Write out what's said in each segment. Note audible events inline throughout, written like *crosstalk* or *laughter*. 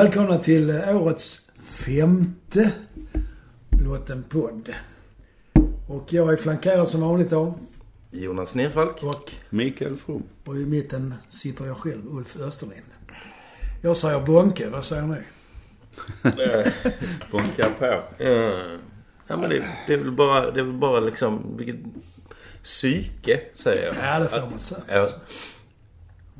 Välkomna till eh, årets femte Låt en podd. Och jag är flankerad som vanligt av Jonas Nerfalk. och, Mikael From. och i mitten sitter jag själv, Ulf Österlind. Jag säger Bonke, vad säger ni? Bonka på. Eh, Ja men det, det är väl bara, det är väl bara liksom, vilket psyke säger jag. Ja, det får man säga.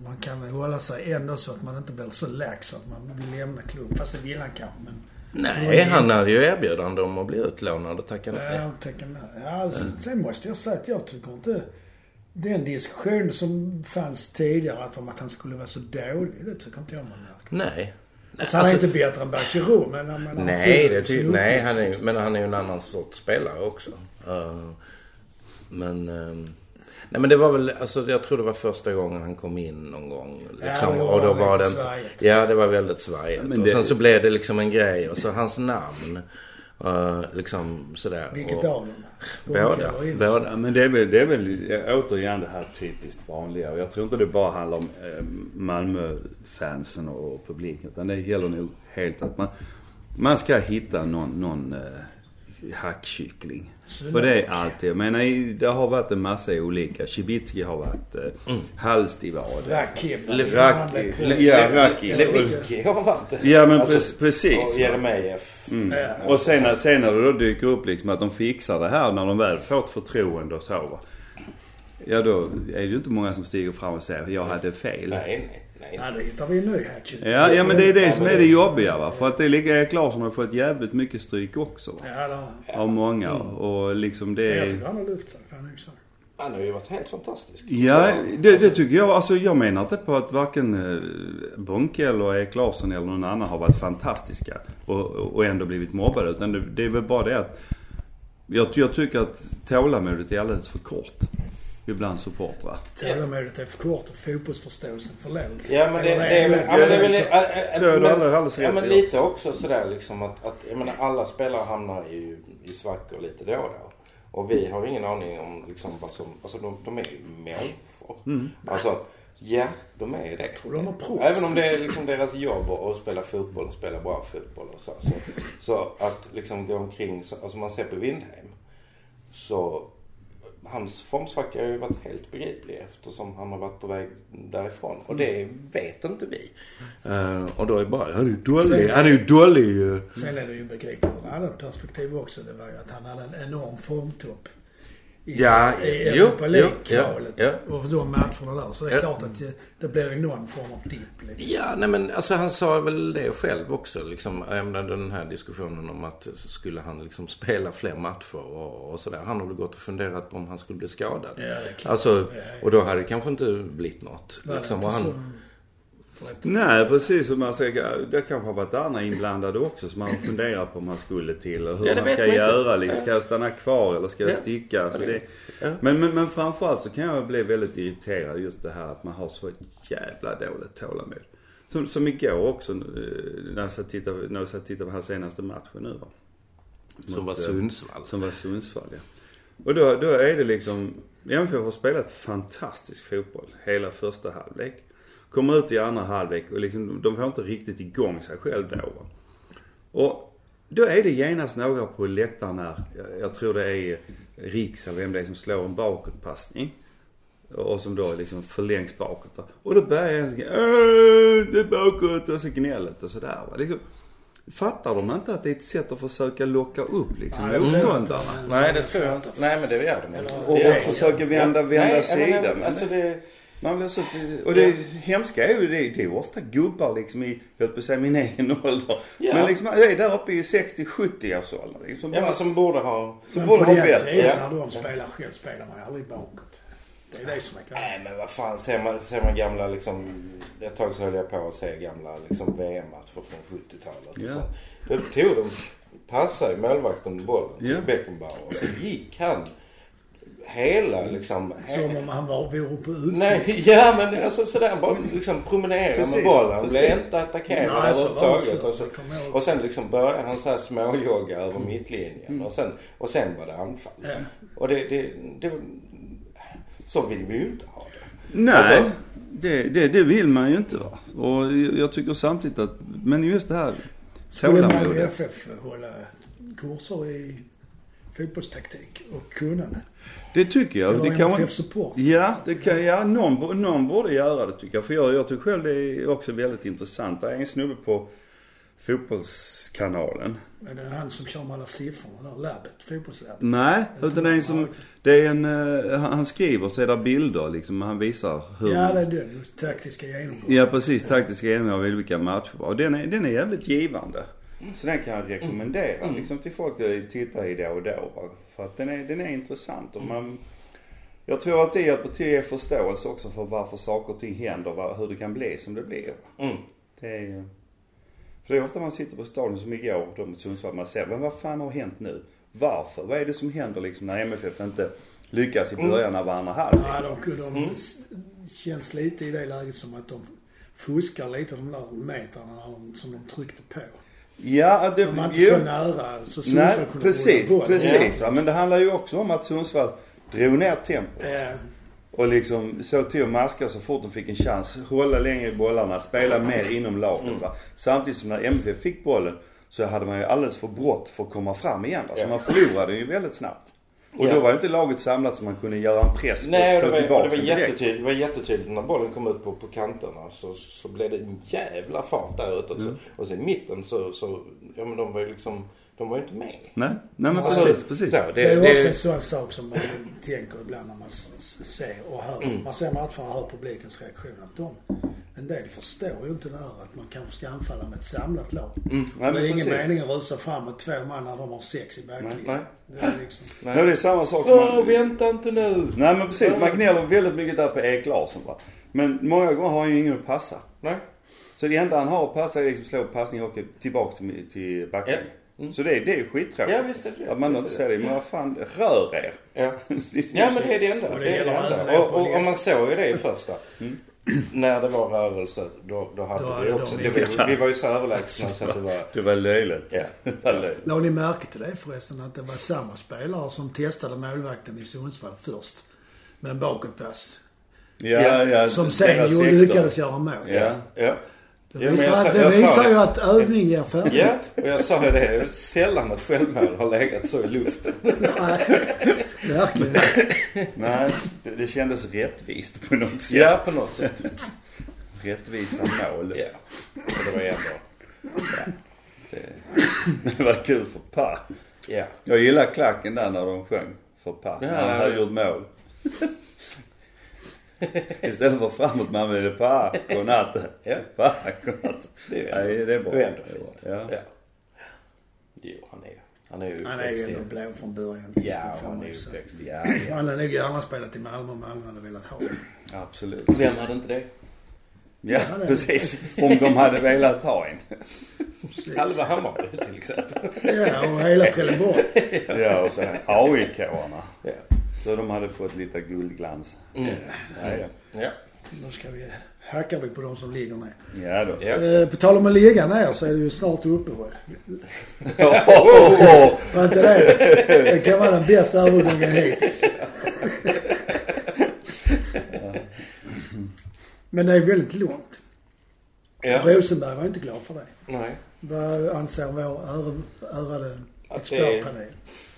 Man kan väl hålla sig ändå så att man inte blir så lax att man vill lämna klubben. Fast det vill han kanske, men... Nej, han hade ju erbjudande om att bli utlånad och tackade nej. Ja, alltså, Sen måste jag säga att jag tycker inte den diskussionen som fanns tidigare att om att han skulle vara så dålig, det tycker inte jag man märker. Nej. Alltså, han är inte bättre än Bachirou, men... men han Nej, det ty- nej han är, liksom. men han är ju en annan sorts spelare också. Eh, men... eh, nej men det var väl, alltså jag tror det var första gången han kom in någon gång. Liksom, då och då var det inte. Ja, det var väldigt svajigt. Men Och sen så blev det liksom en grej och så hans namn. eh, liksom sådär. Vilket av dem? Båda. Båda. Ja, men det är, väl, det är väl återigen det här typiskt vanliga. Och jag tror inte det bara handlar om eh, Malmö-fansen och publiken. Utan det gäller nog helt att man, man ska hitta någon, någon eh, hackkyckling. Och det är alltid. Jag menar det har varit en massa olika. Cibicki har varit eh, Mm. Halstivad. Raki- Le- ja, Raki. Lewicki har varit det. Ja men Alltså, pre- precis. Och Jeremejeff. Mm. Ja. Och sen, när- sen när det då dyker upp liksom att de fixar det här när de väl får ett förtroende och så va. Ja då är det ju inte många som stiger fram och säger jag hade fel. Nej, nej, nej. Ja, då hittar vi en ny hackkyckling. Ja, ja men det är det som är det jobbiga va. För att det är lika Erik Larsson har fått jävligt mycket stryk också va. Ja, det har han. Av många. Och liksom det Jag är... tycker han har lyft sig, kan jag säga. Han har ju varit helt fantastisk. Ja, det, det tycker jag. Alltså jag menar inte på att varken eh, Bonke eller Erik Larsson eller någon annan har varit fantastiska och, och ändå blivit mobbade. Utan det, det är väl bara det att jag, jag tycker att tålamodet är alldeles för kort. Ibland supportrar. Tålamodet är för kort och fotbollsförståelsen för låg. Ja men det, det är väl... Ja, men det är väl så. Tror jag du men- aldrig- alldeles Ja men lite också sådär liksom att, att jag menar alla spelare hamnar ju i svackor lite då och då. Och vi har ingen aning om liksom vad som, alltså de, de är ju människor. Mm. Alltså, ja de är det. tror de har proffs. Även om det är liksom deras jobb att spela fotboll och spela bra fotboll och så. Så, så att liksom gå omkring, så, alltså man ser på Windheim. Så hans formsvacka har ju varit helt begriplig eftersom han har varit på väg därifrån. Och det vet inte vi. Eh, och då är det bara, han är ju dålig, han är ju dålig. eh. Sen är det ju begripligt ur annat perspektiv också. Det var ju att han hade en enorm formtopp. I, Ja, i Europa League-kvalet. ja, Och de matcherna där. Så det är Ja. klart att det, blir ju någon form av dipp liksom. Ja, nej men alltså han sa väl det själv också. Liksom, den här diskussionen om att skulle han liksom *laughs* spela fler matcher och, och sådär. Han har väl gått och funderat på om han skulle bli skadad. Ja, det är klart. Alltså, Ja, ja. och då hade det kanske inte blivit något. Liksom, inte och han, förlåt. Nej precis som man säger, det kanske har varit andra inblandade också som man funderar på om man skulle till och hur Ja, man ska man göra. Liksom. Ska jag stanna kvar eller ska jag Ja. sticka? Alltså, Ja, det- det, ja. men, men, men framförallt så kan jag bli väldigt irriterad just det här att man har så jävla dåligt tålamod. Som, som igår också eh, när jag satt och tittade, när jag satt och tittade på den här senaste matchen nu va. som Mot, var eh, Sundsvall. Som var Sundsvall ja. Och då, då är det liksom, MFF har spelat fantastisk fotboll hela första halvlek. Kommer ut i andra halvlek och liksom, de får inte riktigt igång sig själv då. Och då är det genast några på läktaren här, jag, jag tror det är Riks eller vem det är som slår en bakåtpassning. Och som då liksom förlängs bakåt. Och då börjar en säga "Åh, det är bakåt och så gnället och sådär. Liksom, fattar de inte att det är ett sätt att försöka locka upp liksom jag motståndarna? Nej, det tror jag inte. Nej, men det gör de inte. Och, och försöka vända, vända Nej, sida. men, Men, alltså det... man blir så, och det hemska är ju det, det är ofta gubbar liksom i, jag höll på säga min *laughs* egen ålder. Ja. Men liksom det är där uppe i 60-70 års ålder. Liksom Ja, bara, men som borde ha... som borde ha bättre. ja. när de spelar själv spelar man ju aldrig bakåt. Det är det som är grejen. Nej men vad fan, ser man, ser man gamla liksom... Ett tag så höll jag på att se gamla liksom VM-matcher från 70-talet. Ja. Ja. Då tog de, passade målvakten bollen till Ja. Beckenbauer och så gick han hela liksom... Som om han var, vore på ut. Nej, ja men alltså sådär bara liksom promenera Precis, med bollen. Blev precis. inte attackerad överhuvudtaget. Och, så, och sen liksom började han såhär småjogga över mittlinjen. Och, sen, och sen var det anfall. Ja. Och det, det, det, så vill vi ju inte ha det. Nej. Alltså- det, det, det vill man ju inte va. Och jag tycker samtidigt att, men just det här Skulle Malmö FF hålla kurser i fotbollstaktik och kunnande? Det tycker jag. Det kan man, support? Ja, det kan, ja någon, någon borde göra det tycker jag. För jag, jag tycker själv det är också väldigt intressant. Det är en snubbe på Fotbollskanalen. Är det han som kör med alla siffrorna där? Labbet? Fotbollslabbet? Nej, utan det är en som, det är en, uh, han skriver så är det bilder liksom. Han visar hur. Ja, det är den. Taktiska genomgång. Ja, precis. Taktiska genomgång av olika matcher. Och den är, den är jävligt givande. Så den kan jag rekommendera mm. liksom till folk att titta i då och då. För att den är, den är intressant och man jag tror att det hjälper till att ge förståelse också för varför saker och ting händer, hur det kan bli som det blir. Mm. Det är För det är ofta man sitter på stadion som igår då mot Sundsvall, man ser, men vad fan har hänt nu? Varför? Vad är det som händer liksom när MFF inte lyckas i mm. början av andra halvlek? Ja, de, de mm. känns lite i det läget som att de fuskar lite de där metrarna som de tryckte på. Ja, det... De var inte jo, så nära så Sundsvall nej, kunde precis, precis. Ja. Men det handlar ju också om att Sundsvall drog ner tempot. Ja. Och liksom såg till att maska så fort de fick en chans. Hålla längre i bollarna, spela mer inom laget mm. Samtidigt som när MFF fick bollen så hade man ju alldeles för brått för att komma fram igen va. Så man förlorade ju väldigt snabbt. Och ja. då var ju inte laget samlat så man kunde göra en press Nej, på och det var, det var jättetydligt. Det var jättetydligt när bollen kom ut på, på kanterna så, så blev det en jävla fart där ute. Mm. Och sen i mitten så, så, ja men de var ju liksom de var ju inte med. Nej, nej men alltså, precis, precis. Så, det, det, är det, också en sån sak som man tänker ibland när man ser och hör. Mm. Man ser matcherna och hör publikens reaktion. Att de, en del förstår ju inte det här att man kanske ska anfalla med ett samlat lag. Mm. Nej, det är ingen mening att rusa fram med två man när de har sex i backlinjen. Det är liksom... Nej. Nej, det är samma sak som man... vänta inte nu. Nej men precis. Man gnäller väldigt mycket där på Erik Larsson va. Men många gånger har han ju ingen att passa. Nej. Så det enda han har att passa är liksom slå passning och tillbaka till, till backlinjen. Ja. Mm. Så det, det är ju skittråkigt. Ja visst är det Att man inte säger det. Men vad fan, rör er. Ja. *laughs* ja men det är det enda. Det är det enda. Och, och, och man såg ju det i första. Mm. *clears throat* När det var rörelse då, då hade då vi också. Det, vi, vi var ju så överlägsna så att det var. Det var löjligt. Ja. *laughs* Ni märke till det förresten att det var samma spelare som testade målvakten i Sundsvall först. Med en bakåtpass. Ja, ja. Som sen lyckades göra mål. Ja. ja. Det visar, ja, sa, det visar ju att övning ger färdighet. Ja, och jag sa ju det. Sällan att självmål har legat så i luften. *laughs* Nej, verkligen Nej, det, det kändes rättvist på något sätt. Ja, på något sätt. Rättvisa mål. Ja, och det var ändå... Ja, det, det var kul för Pa. Ja. Jag gillar klacken där när de sjöng för Pa. Ja, när han hade gjort mål. *laughs* Istället för framåt man vill det pa, godnatt. Ja. Pa, godnatt. Det är, Nej, det är bra. Det är ändå fint. Ja. ja. Jo, han är han är ju Han är ju ändå blå från början. Ja, han är ju uppväxt. Ja, ja. Han hade nog gärna spelat i Malmö om Malmö hade velat ha. Absolut. Vem hade inte det? Ja, ja precis. Om de hade velat ha en. Halva Hammarby till exempel. Ja, och hela Trelleborg. ja, och sen AIK-arna. Ja. Så de hade fått lite guldglans. Mm. Ja, ja. ja. Då ska vi, hackar vi på de som ligger ner. Ja då. Ja. Eh, på tal om att ligga ner så är det ju snart uppehåll. *laughs* Var inte det? Det kan vara den bästa övergången hittills. Men det är väldigt långt. Ja. Rosenberg var inte glad för det. Nej. Vad anser vår ärade expertpanel? Det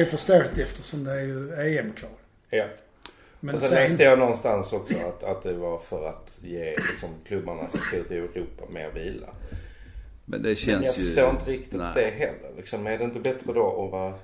är förståeligt eftersom det är ju EM-kval. Ja. Men och sen, sen läste jag någonstans också att, att det var för att ge liksom, klubbarna som ska ut i Europa mer vila. Men det känns Men jag ju... förstår inte riktigt nej. det heller. Liksom, är det inte bättre då att vara...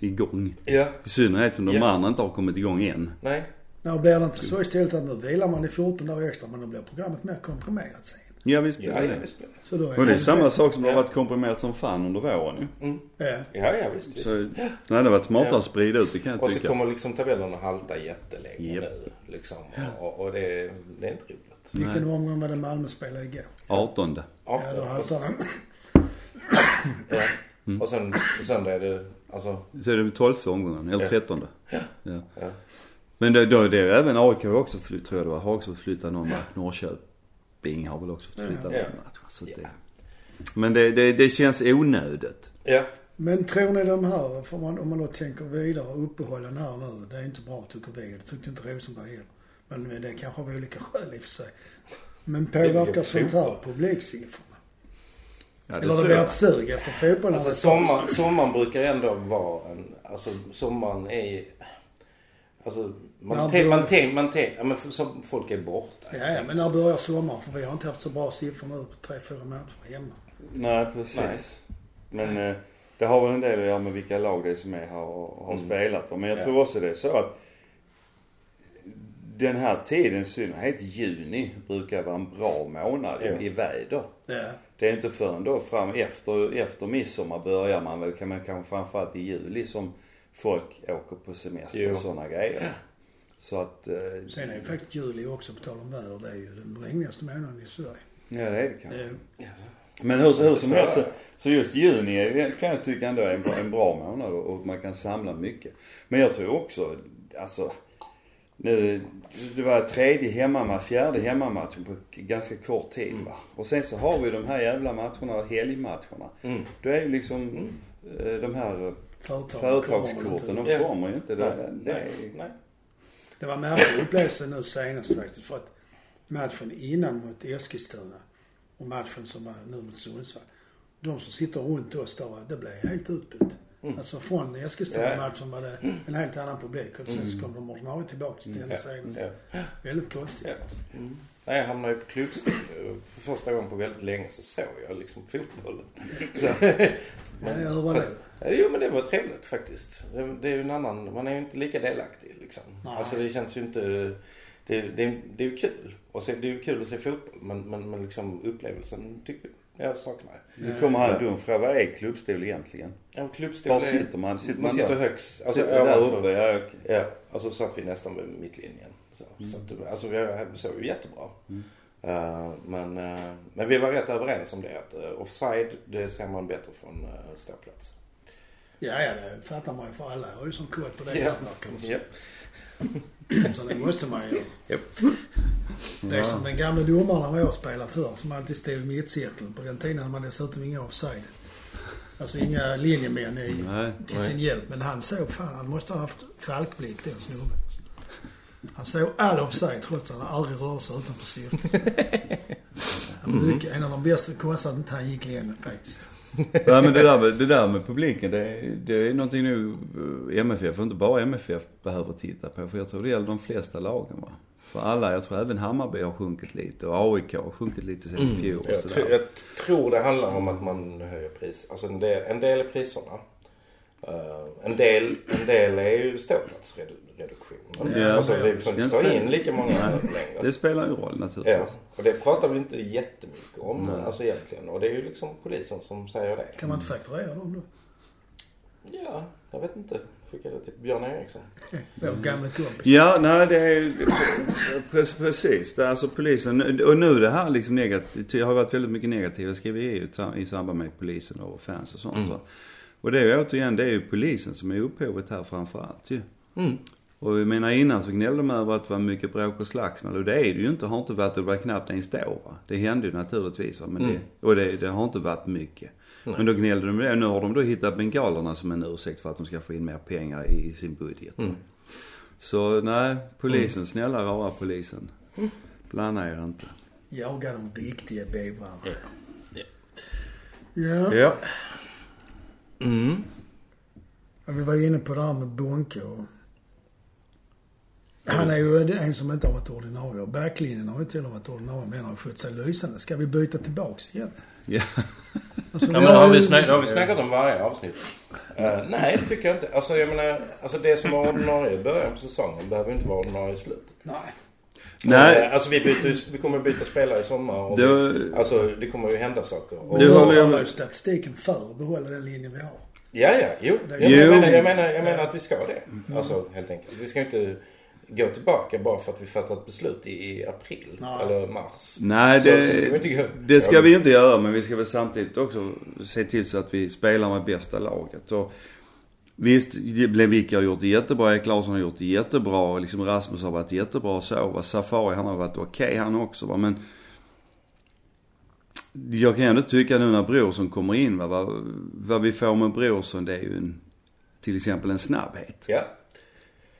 Igång. Ja. I synnerhet om de ja. andra inte har kommit igång än. Nej. Ja, blir det inte så istället att nu vilar man i 14 dagar extra men då blir programmet mer komprimerat sen. Ja visst blir det. Ja, visst det. Så då är och det är samma sak som det har varit komprimerat som fan under våren ju. Mm. Ja. ja, ja visst. Så, visst. Nej, det har varit smartare ja. att sprida ut det kan jag och tycka. Och så kommer liksom tabellerna halta jättelänge yep. nu. Liksom. Och, och det, det är inte roligt. Vilken omgång var det Malmö spelade igår? 18. Ja, då haltar den. ja. Mm. Och sen på söndag är det alltså... Så är det 12 omgången, eller 13. Ja. ja. ja. Men det, då, det är även AIK också tror jag det var, har också flyttat någon match. Norrköping har väl också flyttat ja. någon match. Så ja. det, men det, det, det känns onödigt. Ja. Men tror ni de här, för man, om man då tänker vidare, uppehållen här nu, det är inte bra tycker vi. Det tyckte inte Rosenberg heller. Men det kanske av olika skäl i och för sig. Men påverkar sånt här publiksiffrorna? Ja, Eller det blir ett sug efter fotbollen? Alltså Det- sommar, sommaren brukar ändå vara en, alltså sommaren är Alltså man, te, då- man, te, man, te, ja, men för- så folk är borta. Ja, ja, men när börjar sommaren? För vi har inte haft så bra siffror nu på tre, fyra matcher hemma. Nej, precis. Nej. Men eh, det har väl en del att göra med vilka lag det är som är här och har Mm. spelat. Men jag Ja. tror också det är så att den här tiden, i synnerhet juni, brukar vara en bra månad Ja. i väder. Ja. Det är inte förrän då fram efter, efter midsommar börjar man väl, kan man kanske framförallt i juli som folk åker på semester Jo. och sådana grejer. Så att, eh, Sen är ju faktiskt juli också, på tal om väder, det är ju den regnigaste månaden i Sverige. ja det är det kanske. Eh. Men hur, hur som helst så, så just juni är, kan jag tycka ändå är en, bra- en bra månad och, man kan samla mycket. Men jag tror också, alltså nu, det var tredje hemmamatch, fjärde hemmamatchen på ganska kort tid va. Och sen så har vi de här jävla matcherna, helgmatcherna. Mm. Då är ju liksom eh, de här företag företagskorten, de kommer ju inte. Det, Nej, det, nej. Det var märklig upplevelse nu senast faktiskt. För att matchen innan mot Eskilstuna och matchen som var nu mot Sundsvall. De som sitter runt oss där, det blev helt utbytt. Alltså från Eskilstuna-matchen var det en helt annan publik och sen så kom de ordinarie tillbaka till den senaste. Ja. Väldigt konstigt. Ja. Nej, jag hamnade på klubbstil. För första gången på väldigt länge så såg jag liksom fotbollen. *laughs* Så, Ja, hur var det? Ja, Jo men det var trevligt faktiskt. Det, det är ju en annan, man är ju inte lika delaktig liksom. Nej. Alltså det känns ju inte, det, det, det är ju kul. Och se, det är ju kul att se fotboll men, men, men liksom upplevelsen tycker jag saknar. Nu kommer en dum fråga. Vad är klubbstol egentligen? En klubbstol Var är- sitter man? Sitter man man sitter där? högst. Alltså Sitter där ovanför. uppe? Ja, okej. Ja, och så satt vi nästan vid mittlinjen. Så, så att, alltså vi såg ju jättebra. Eh, men, eh, men vi var rätt överens om det att uh, offside det ser man bättre från uh, ståplats. Ja, ja, det fattar man ju för alla har ju som koll på det Ja. jävla kan man säga. Ja. Så det måste man ju. Japp. Det är som den gamla domaren när jag spelade förr som alltid stod i mittcirkeln. På den tiden hade man dessutom inga offside. Alltså inga linjemän i, Nej, till sin hjälp. Men han såg fan, han måste ha haft falkblick den snubben. Han såg all offside trots att han aldrig rörde sig utanför cirkeln. *laughs* Han Mycket, en av de bästa, konstigt att inte han gick längre faktiskt. *laughs* Nej men det där med, det där med publiken det, är- det är någonting nu eh, MFF, och inte bara MFF, behöver titta på. För jag tror det gäller de flesta lagen va. För alla, jag tror även Hammarby har sjunkit lite och AIK har sjunkit lite sen i fjol och Jag, jag tror det handlar om att man höjer pris. Alltså en del, en del är priserna. Eh, en, del, en del är ju ståplatsreduktionen. Ja, alltså ja. vi får inte ta in lika många längre. Det spelar ju roll Ja, naturligtvis. och det pratar vi inte jättemycket om Nej. alltså egentligen. Och det är ju liksom polisen som säger det. Kan man inte fakturera dem då? Ja, jag vet inte. Skicka det till Björn Eriksson. *laughs* Vår gamla kompis. Ja, nej det är pre- precis. Det är alltså polisen, och nu det här liksom negativt, det har varit väldigt mycket negativa skriverier i- i samband med polisen och fans och sånt va. Och det är ju återigen, det är ju polisen som är upphovet här framförallt ju. Och jag menar innan så gnällde de över att det var mycket bråk och slagsmål och det är det ju inte, har inte varit, det var knappt ens då va. Det hände ju naturligtvis va, men det, och det, det har inte varit mycket. Men då gnällde de med det. Nu har de då hittat bengalerna som en ursäkt för att de ska få in mer pengar i, i sin budget. Så nej, polisen, snälla rara polisen. Blanda er inte. Jaga de riktiga bovarna. Ja. Ja. Ja. Mm. Ja, Vi var inne på det här med Bonke och... Han är ju en som inte har varit ordinarie. Och backlinjen har ju till och med varit ordinarie men han har skött sig lysande. Ska vi byta tillbaks igen? Ja. Alltså, Ja, men har vi, snack, har vi snackat om varje avsnitt? Eh, nej, det tycker jag inte. Alltså jag menar, alltså det som var ordinarie i början på säsongen behöver inte vara ordinarie i slutet. Nej. Nej. Eh, Alltså vi, byter, vi kommer byta spelare i sommar och Det- vi, Alltså det kommer ju hända saker. Och, Nu håller jag ju statistiken för att behålla den linjen vi har. Ja, ja, jo. Det- Jag, Jo. menar, jag, menar, jag menar att vi ska det. Alltså helt enkelt. Vi ska inte gå tillbaka bara för att vi fattar ett beslut i, i april Nej. eller mars. Nej, Så- det, så ska vi inte gå- det ska vi inte göra. Men vi ska väl samtidigt också se till så att vi spelar med bästa laget. Och visst, Lewicki har gjort det jättebra. Erik Larsson har gjort det jättebra. Liksom Rasmus har varit jättebra och så. Va? Safari han har varit okej han också. Va? Men jag kan ändå tycka nu när Brorsson kommer in, va? Vad, vad vi får med Brorsson det är ju en, till exempel en snabbhet. Ja.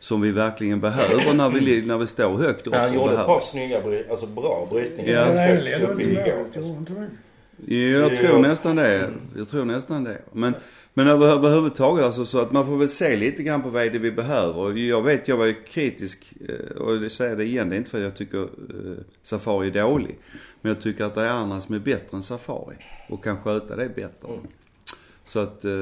Som vi verkligen behöver när vi, när vi står högt upp. Han och gjorde ett par snygga, alltså bra brytningar. Ja. Högt upp i det? Jag tror nästan det. Jag tror nästan det. Men, men över- överhuvudtaget alltså så att man får väl se lite grann på vad är det vi behöver. Och Jag vet, jag var ju kritisk eh, och det säger det igen. Det är inte för att jag tycker eh, Safari är dålig. Men jag tycker att det är andra som är bättre än Safari. Och kan sköta det bättre. Mm. Så att, eh,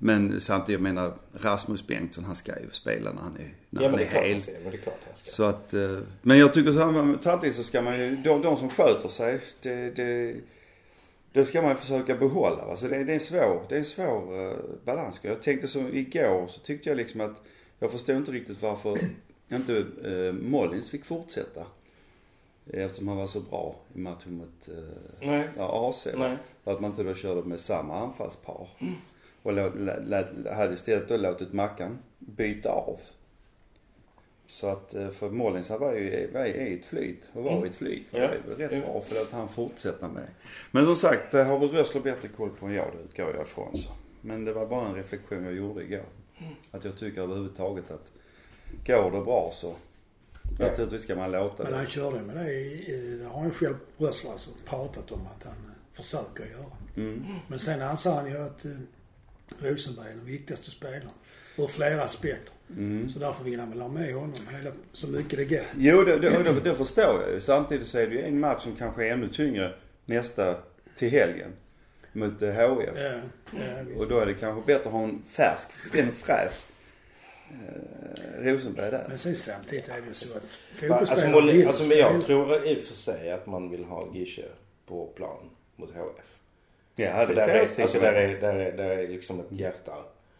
men samtidigt, jag menar Rasmus Bengtsson han ska ju spela när han är, när Ja han är hel. han ska. Men det är klart han ska. Så att, eh, men jag tycker så här, samtidigt så ska man ju, de, de som sköter sig, det, det, det ska man ju försöka behålla. Alltså det, det är en svår, det är en svår uh, balans. Jag tänkte som igår så tyckte jag liksom att, jag förstod inte riktigt varför inte uh, Mollins fick fortsätta. Eftersom han var så bra i matchen mot uh, Nej. ja, AC. Nej. För att man inte då körde med samma anfallspar. Och lå, lä, lä, hade istället då låtit Mackan byta av. Så att eh, för Mollins han var ju var i ett flyt och var i ett flyt. Ja. Det är väl rätt Ja. bra för att han fortsätter med. Men som sagt, det har väl Rössler bättre koll på än jag, det utgår jag ifrån så. Men det var bara en reflektion jag gjorde igår. Att jag tycker överhuvudtaget att går det bra så Ja. naturligtvis ska man låta Men det. han körde med det, det har han själv Rössler alltså pratat om att han eh, försöker göra. Mm. Men sen anser han ju att eh, Rosenberg är den viktigaste spelaren. Ur flera aspekter. Mm. Så därför vill han väl ha med honom hela, så mycket det går. Jo, det, det, det, det förstår jag ju. Samtidigt så är det ju en match som kanske är ännu tyngre nästa till helgen. Mot eh, HF. Ja, ja, visst. Och då är det kanske bättre att ha en färsk, en fräsch eh, Rosenberg där. Men sen samtidigt är det ju så att Alltså, fotbollsspelare vill alltså men jag tror i och för sig att man vill ha Gische på plan mot HF. Ja, För det där är, alltså där är, där är, där är liksom ett hjärta.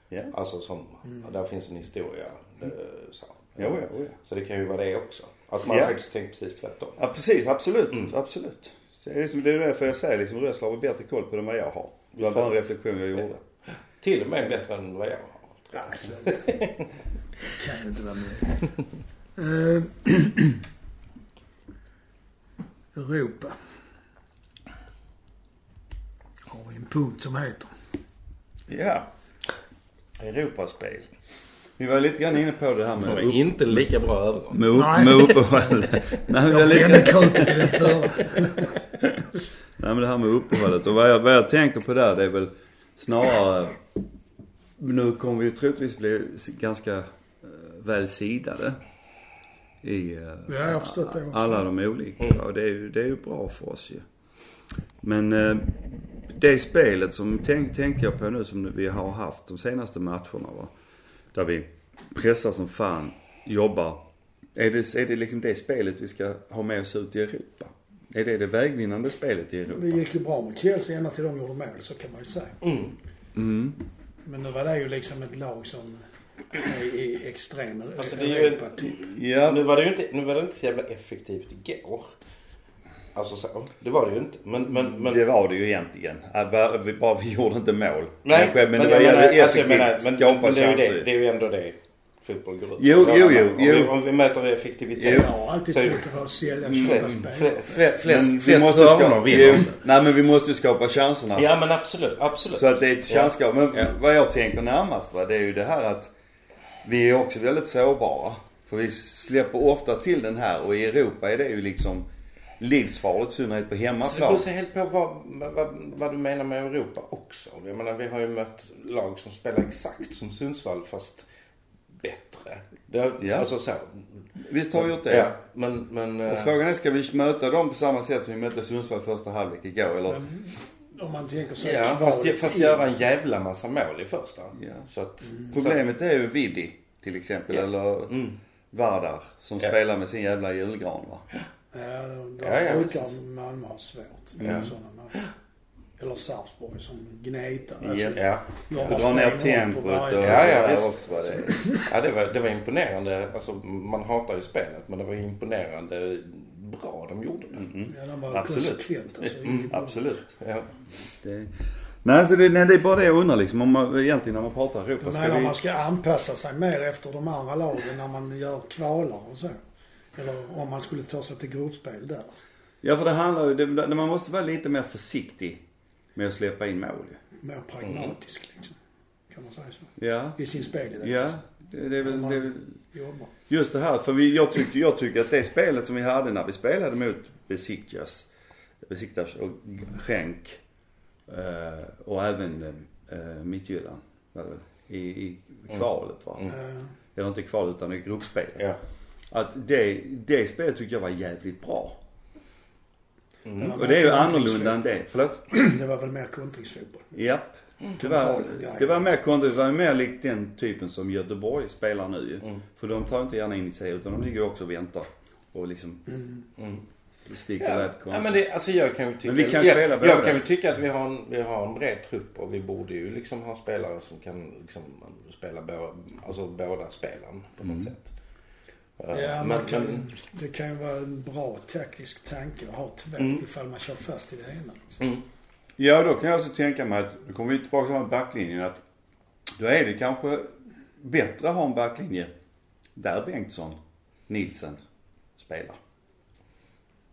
Ja. Alltså som, där finns en historia. Det, så. Jo, ja, jo, ja. så det kan ju vara det också. Att man Ja. faktiskt tänkt precis tvärtom. Ja, precis. Absolut. Mm. Absolut. Så det är liksom- det är därför jag säger liksom Rössler har bättre koll på det än vad jag har. Det var bara en reflektion jag gjorde. *laughs* Till och med bättre än vad jag har. Alltså, *laughs* kan ju inte vara med. *laughs* Eh, *clears throat* Europa. Har vi en punkt som heter. Ja. Europaspel. Vi var lite grann inne på det här Det med, var upp, inte lika bra övergång. med, upp, Nej. med uppehåll. Nej, men Jag lite, krupig i den förra. *laughs* nej men det här med uppehållet. Och vad jag, vad jag tänker på där det är väl snarare Nu kommer vi ju troligtvis bli ganska eh, väl sidade. I eh, Ja, jag har förstått det också. alla de olika. Och det är ju, det är ju bra för oss ju. Men eh, det spelet som tänk, tänkte jag på nu som vi har haft de senaste matcherna va. Där vi pressar som fan, jobbar. Är det, är det liksom det spelet vi ska ha med oss ut i Europa? Är det det vägvinnande spelet i Europa? Det gick ju bra mot Chelsea ända till de gjorde mål, så kan man ju säga. Mm. Mm. Men nu var det ju liksom ett lag som är i extrem Alltså, det är ju-. Ja, Nu var det ju inte, nu var det inte så jävla effektivt igår. Alltså så. Det var det ju inte. Men, men, men. det var det ju egentligen. Äh, bara vi, bara vi gjorde inte mål. nej, men, men det var jävligt alltså, effektivt. men, skapa men det, är ju det, det är ju ändå det fotboll går ut. Jo, jo, jo, Om vi, jo. om vi mäter effektivitet. Jag har alltid trott det var att sälja fler- Flest, Men vi flest måste hörnor vinner. Nej men vi måste ju skapa chanserna. Ja men absolut, absolut. Så att det är ett chanskap. Men Ja. vad jag tänker närmast va, det är ju det här att vi är också väldigt sårbara. För vi släpper ofta till den här och i Europa är det ju liksom livsfarligt i synnerhet på Så det hemmaplan. beror sig helt på vad, vad, vad du menar med Europa också. Jag menar vi har ju mött lag som spelar exakt som Sundsvall fast bättre. Det, Ja. Alltså så. Visst har vi gjort det? Ja, men, men... Och eh, frågan är, ska vi möta dem på samma sätt som vi mötte Sundsvall första halvlek igår eller? Men om man tänker så Ja, fast, fast göra en jävla massa mål i första. Ja. Så att... Problemet är ju Vidi till exempel Ja. eller Mm. Vardar som Ja. spelar med sin jävla julgran va. Ja, då, då Ja, ja, brukar precis. Malmö ha svårt Ja. sådana matcher. Eller Sarpsborg som gnetar. Alltså, Ja. Ja. jobbar Och dra ner tempot och Ja, ja, visst. också. Va? Det, ja det, var, det var imponerande. Alltså man hatar ju spelet men det var imponerande bra de gjorde det. mm, Ja, de var Absolut. konsekvent alltså. Mm, absolut. Ja. Det, nej, så det, nej, det är bara det jag undrar liksom. Om man, egentligen när man pratar Europa. Ska menar vi... man ska anpassa sig mer efter de andra lagen när man gör kvalar och så. Eller om man skulle ta sig till gruppspel där. Ja, för det handlar ju... Det, man måste vara lite mer försiktig med att släppa in mål ju. Mer pragmatisk liksom. kan man säga så. Ja. I sin spelidé. Ja. Det, det, är väl, det är väl just det här. För vi, jag, tycker, jag tycker att det spelet som vi hade när vi spelade mot Besiktas, Besiktas och Genk eh, och även eh, Midtjylland i, i kvalet va? Mm. Eller inte kval utan i gruppspelet. Ja. Att det, det spelet tyckte jag var jävligt bra. Mm. Och det är ju annorlunda än det. Förlåt? Det var väl mer kontringsfotboll. Japp. Det var, det var mer konstigt. Det var mer likt den typen som Göteborg spelar nu ju. Mm. För de tar inte gärna in i sig utan de ligger ju också och väntar. Och liksom Mm. sticker Ja. iväg på ja men det, alltså jag kan ju tycka, Men vi kan jag, jag båda. kan ju tycka att vi har, en, vi har en bred trupp och vi borde ju liksom ha spelare som kan liksom spela bå, alltså båda spelen på något Mm. sätt. Eh, Ja, men, man kan, men, det kan ju vara en bra taktisk tanke att ha två Mm. ifall man kör fast i det ena. Liksom. mm, Ja, då kan jag också tänka mig att, nu kommer vi tillbaka till den backlinjen, att då är det kanske bättre att ha en backlinje där Bengtsson, Nilsen spelar.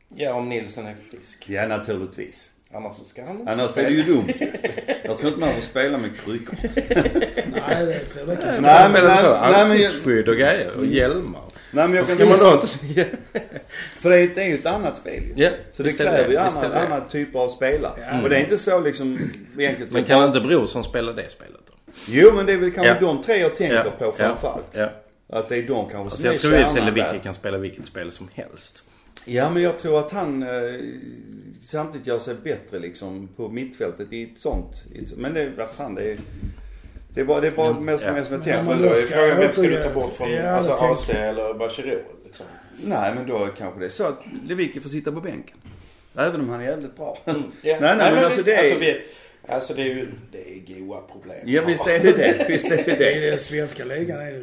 ja om Nilsson är frisk. Ja, naturligtvis. Annars så ska han inte Annars är spela. det ju dumt. Jag tror inte man får spela med kryckor. *laughs* Nej, det tror jag inte. Nej, men- så, nej, nej, men jag- ansiktsskydd och grejer och hjälmar. Nej, men jag kan ska man då inte säga? *laughs* För det är, det är ju ett annat spel ju. Ja, Så det kräver ju det. andra typer av spelare. Ja. Och det är inte så liksom enkelt. Men kan inte Brorsson spela det spelet då? Jo, men det är väl kanske Ja. de tre jag tänker Ja, på framförallt. Ja. Att det är de kanske Alltså som jag är tror i och för sig kan spela vilket spel som helst. Ja, men jag tror att han eh, samtidigt gör sig bättre liksom på mittfältet i ett sånt. Men det, vad fan det är... Det är bara, det är bara mest, Ja. mest med Men man då är frågan, Vem ska du ta bort från Ja, alltså AC eller Bachirou liksom? Nej, men då kanske det är så att Lewicki får sitta på bänken. Även om han är jävligt bra. *laughs* Ja. Nej, nej, men alltså visst, det är- Alltså, vi, alltså det är ju, det är goa problem. Ja, *laughs* visst är det det. Visst är det I det. den svenska ligan är det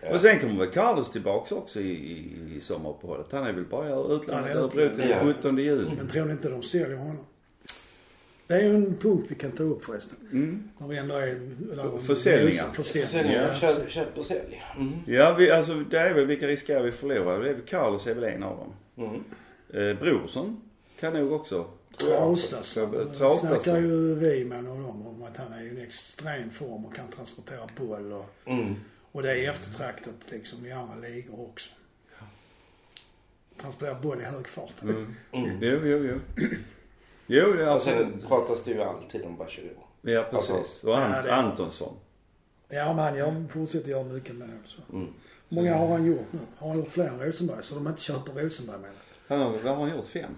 det. Och sen kommer väl Carlos tillbaks också i, i, i sommaruppehållet. Han är väl bara är Örebro till den 17 juli. Men tror ni inte de säljer honom? Det är ju en punkt vi kan ta upp förresten. Mm. När vi ändå är... Försäljningar. Försäljningar. Ja, köp, och sälj. Mm. Ja, vi, alltså det är väl vilka riskerar vi förlorar? Det är väl Carlos är väl en av dem. Mm. Eh, Brorsson kan nog också. Traustason. Traustason. snackar ju vi med honom om att han är i en extrem form och kan transportera boll och, Mm. och det är eftertraktat liksom i andra ligor också. Transportera boll i hög fart. Mm. Mm. Jo, jo, jo. Jo, det är Och sen pratas det ju alltid om Bachirou. Ja, precis. Alltså, Och Ant- Ja, det är- Antonsson. Ja, men han gör, fortsätter göra mycket mål så. Mm. Många har han gjort nu? Har han gjort fler än Rosenberg? Så de inte köper Rosenberg med det? Han har, vad har han gjort? Fem?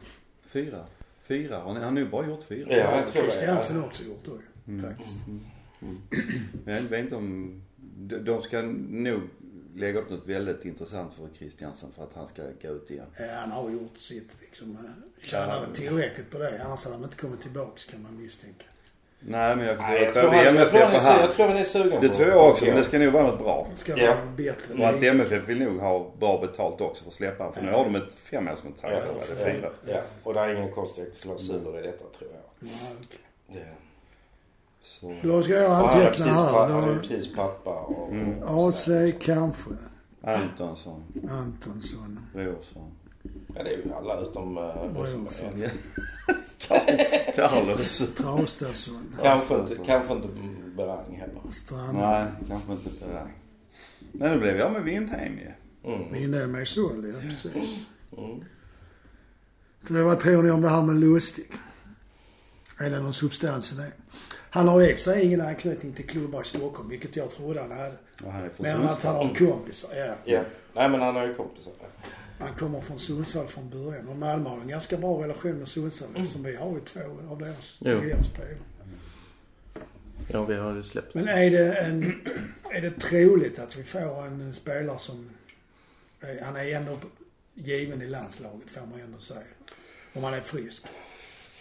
Fyra? Fyra? Han har nu bara gjort fyra. Ja, jag tror det. Christiansen har också gjort det Mm. faktiskt. Men jag vet inte om... De ska nog lägga upp något väldigt intressant för Christiansen för att han ska gå ut igen. Ja, han har gjort sitt liksom. eh, Tjänar Ja. tillräckligt på det. Annars hade han inte kommit tillbaks kan man misstänka. Nej men jag, Nej, jag, jag, tror han, jag, MFF tror han jag tror han är sugen Det på tror jag också men det ska nog vara något bra. Det ska Ja. vara bättre Och att. MFF vill nog ha bra betalt också för att släppa honom. För nu har de ett femårskontrakt Ja, eller vad det är, fyra. ja, ja, och det är inga konstiga klausuler i detta tror jag. Ja, okej. Det. Så. Då ska jag är anteckna precis, pa, här. han är precis pappa och... Mm. AC kanske. Antonsson, Antonsson. Brorsson. Ja, det är ju alla utom uh, Rosenberg. Brorsson. Carlos. Traustason. Kanske inte, kanske inte Berang heller. Strand. Nej, kanske inte där. Men nu blev jag med Windheim ju. Mm. Inne med Sol, ja precis. Mm. Så vad tror ni om det här med Lustig? Är det någon substans i det? Han har i sig ingen anknytning till klubbar i Stockholm, vilket jag trodde han hade. Och han är från Men att han har kompisar, ja. Ja. Nej men han har ju kompisar. Han kommer från Sundsvall från början. Och Malmö har en ganska bra relation med Sundsvall eftersom vi har ju två av deras tidigare spelare. Ja vi har ju släppt. Men är det en, är det troligt att vi får en spelare som, han är ändå given i landslaget får man ändå säga. Om han är frisk.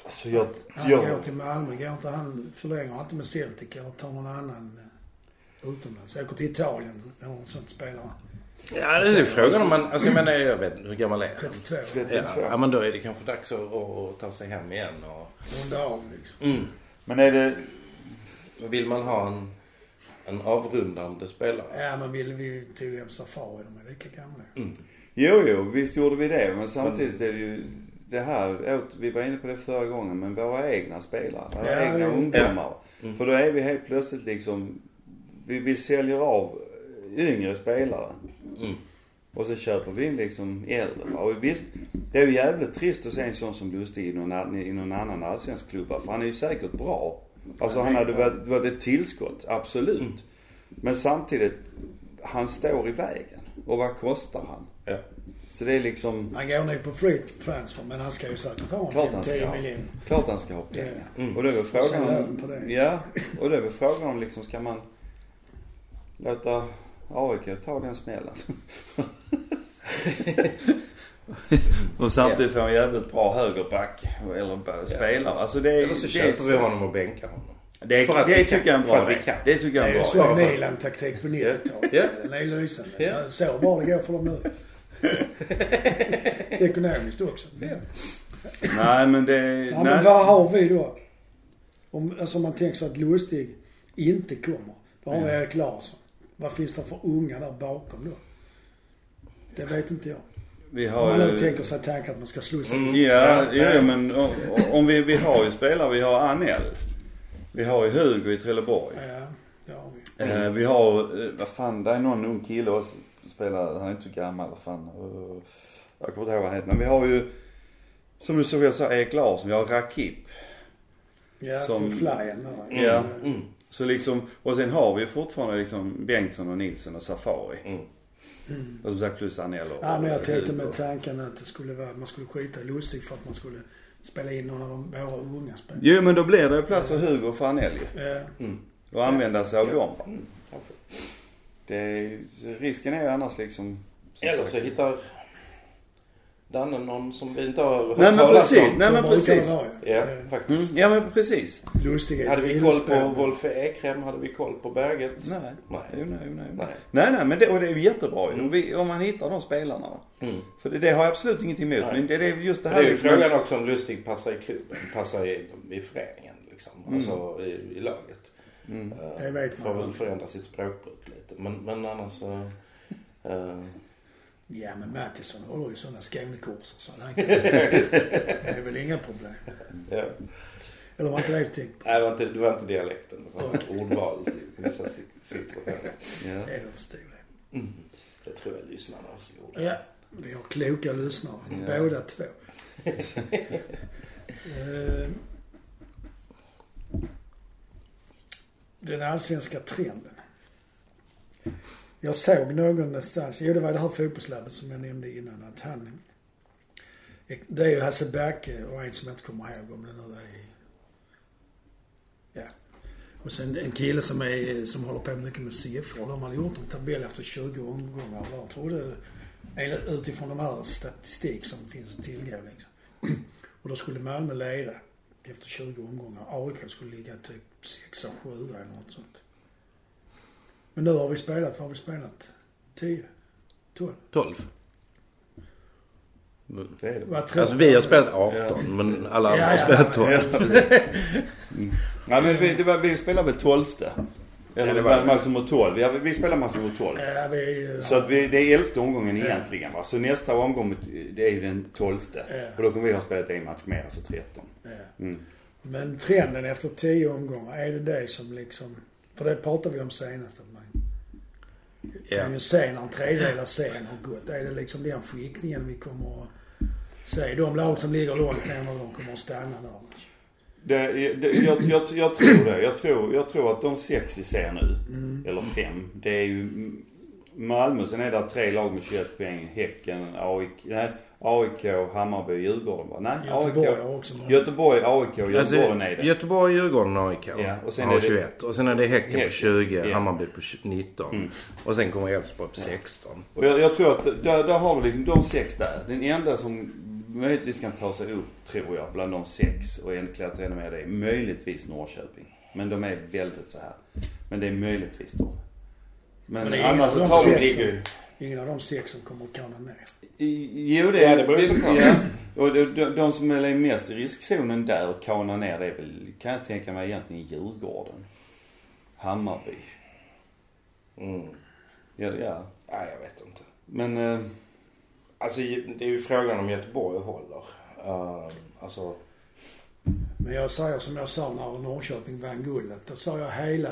Alltså jag, Han jag, går till Malmö, går inte han, förlänger inte med Celtic eller tar någon annan eh, utomlands. Åker till Italien någon sån spelare. Ja det är ju frågan om man, alltså jag menar jag vet hur gammal är han? 32. Ja, ja men då är det kanske dags att, att ta sig hem igen och... Runda av liksom. Mm. men är det, Vill man ha en, en avrundande spelare? Ja men vill vi tog hem Safari, de är lika gamla. Mm. jo jo visst gjorde vi det men samtidigt är det ju det här, vi var inne på det förra gången, men våra egna spelare, våra Ja, egna ja. ungdomar. Mm. För då är vi helt plötsligt liksom, vi, vi säljer av yngre spelare. Mm. Och så köper vi in liksom äldre. Och visst, det är ju jävligt trist att se en sån som Lustig i någon, i någon annan allsvensk klubb. va. För han är ju säkert bra. Alltså han hade varit, varit ett tillskott, absolut. Men samtidigt, han står i vägen. Och vad kostar han? Ja. Så det är liksom, Han går nog på free transfer men han ska ju säkert ha klart en han ska 10 ha. miljoner. Klart han ska ha pengar. Ja. Och det är väl frågan om, på det. ja. Och det är väl frågan om liksom, ska man låta AIK ta den smällen? *laughs* och samtidigt få en jävligt bra högerback eller spelare. Alltså det är, Eller så det köper är, vi honom och bänkar honom. Det, För att det tycker jag är en bra kan. Det tycker jag är Det en är bra ju idé. så Milan-taktik på 90-talet. Ja. Den är lysande. Så bra det går för dem nu. *laughs* Ekonomiskt också. Nej men det, Ja, nej. men vad har vi då? Om alltså man tänker sig att Lustig inte kommer. Då har vi Erik Larsson. Vad finns det för unga där bakom då? Det vet inte jag. Vi Om har man nu ju- tänker sig tanken att man ska slussa Mm. Ja, Ja, ja, men o- o- om vi, vi har ju spelare, vi har Anel. Vi har ju Hugo i Trelleborg. Ja, det har vi. Eh, vi har, eh, vad fan, det är någon ung kille också spelar, han är inte så gammal, vad fan. Eh, jag kommer inte ihåg vad han heter. Men vi har ju, som du såg jag sa, Erik Larsson, vi har Rakip. Ja, Som- flyen där. Ja. Mm. Så liksom, och sen har vi ju fortfarande liksom Bengtsson och Nilsen och Safari. Mm. Och som sagt plus Anel och Ja, men jag tänkte med tanken att det skulle vara, man skulle skita i Lustig för att man skulle spela in någon av de, våra unga spelarna. Jo men då blir det ju plats för Hugo och för Anel ju. Ja. Mm. Och använda sig av dem va. Mm. Det är, risken är ju annars liksom. som Eller så hittar Danne någon som vi inte har hört Nej men talas precis, om. nej men det precis. Ja, Mm, faktiskt. ja men precis. Lustig är Hade vi koll på. Wolfe Ekrem? Hade vi koll på Berget? Nej. Nej. Jo, nej, jo, nej, Nej. nej. Nej, men det, och det är ju jättebra ju. Om, vi, om man hittar de spelarna. Mm. För det, det har jag absolut ingenting emot. Men det, det är just det Det här är ju liksom- frågan också om Lustig passar i klubben, passar i, i föreningen liksom. Alltså i, i laget. Mm. Eh, Det vet Får man. väl förändra sitt språkbruk lite. Men, men annars så... eh, Ja, men Mattisson håller ju sådana Skånekurser så han kan, *laughs* det är väl inga problem. ja. Eller var inte det du tänkte på? Nej, det var inte, det var inte dialekten. Det var ordval i vissa si- situationer. Ja. Det är förståeligt. Mm. Det tror jag lyssnarna också gjorde. Ja, vi har kloka lyssnare. Ja. Båda två. *laughs* Eh, Den allsvenska trenden. Jag såg någonstans, jo det var det här fotbollslabbet som jag nämnde innan, att han... Det är ju Hasse Backe och en som jag inte kommer ihåg om det nu är... Ja. Och sen en kille som, är, som håller på mycket med siffror. De hade gjort en tabell efter 20 omgångar. Jag trodde, utifrån de här statistik som finns att tillgå liksom. *clears throat* Och då skulle Malmö leda efter 20 omgångar. AIK skulle ligga typ 6 och 7 eller något sånt. Men nu har vi spelat, vad har vi spelat? 10? 12? 12. Det är det. Alltså vi har spelat 18 men alla andra Ja, har ja, spelat 12. *laughs* Ja men vi, det var, vi spelade väl tolfte. Eller Ja, det var match nummer 12. Vi, har- vi spelar match nummer 12. Ja, vi... Så att vi, det är elfte omgången Ja. egentligen va. Så nästa omgång det är ju den tolfte. Ja. Och då kommer vi ha spelat en match mer, alltså 13. Ja. Mm. Men trenden efter 10 omgångar, är det det som liksom... För det pratade vi om senast att man Ja. kan ju se när en tredjedel av serien har gått. Är det liksom den skiktningen vi kommer att se? De lag som ligger långt ner de kommer att stanna där. Det, det, jag, jag, jag tror det. Jag tror, jag tror att de sex vi ser nu, Mm. eller fem, det är ju Malmö. Sen är det tre lag med 21 poäng. Häcken, AIK, nej, AIK, Hammarby, Djurgården va? Nej, Göteborg AIK. också många. Göteborg, AIK och Alltså, Djurgården är det. Göteborg, Djurgården och AIK Ja, och sen har är det- 21. Och sen är det Häcken på Häcken. 20, Ja. Hammarby på 19. Mm. Och sen kommer Elfsborg på 16. Och jag, jag tror att där, där har vi liksom de sex där. Den enda som möjligtvis kan ta sig upp, tror jag, bland de sex och en- klättra ännu mer det är möjligtvis Norrköping. Men de är väldigt så här. Men det är möjligtvis de. Men, Men annars så ingen tar av de vi ligger Ingen av de sex som kommer att kana ner. I- Jo det Ja, det beror ju såklart. Ja. Och de, de, de som är mest i riskzonen där och kanar ner det är väl, kan jag tänka mig egentligen Djurgården. Hammarby. Mm. Ja, ja. Nej, jag vet inte. Men, eh, Alltså det är ju frågan om Göteborg håller. Uh, alltså, Men jag säger som jag sa när Norrköping vann guldet. Då sa jag hela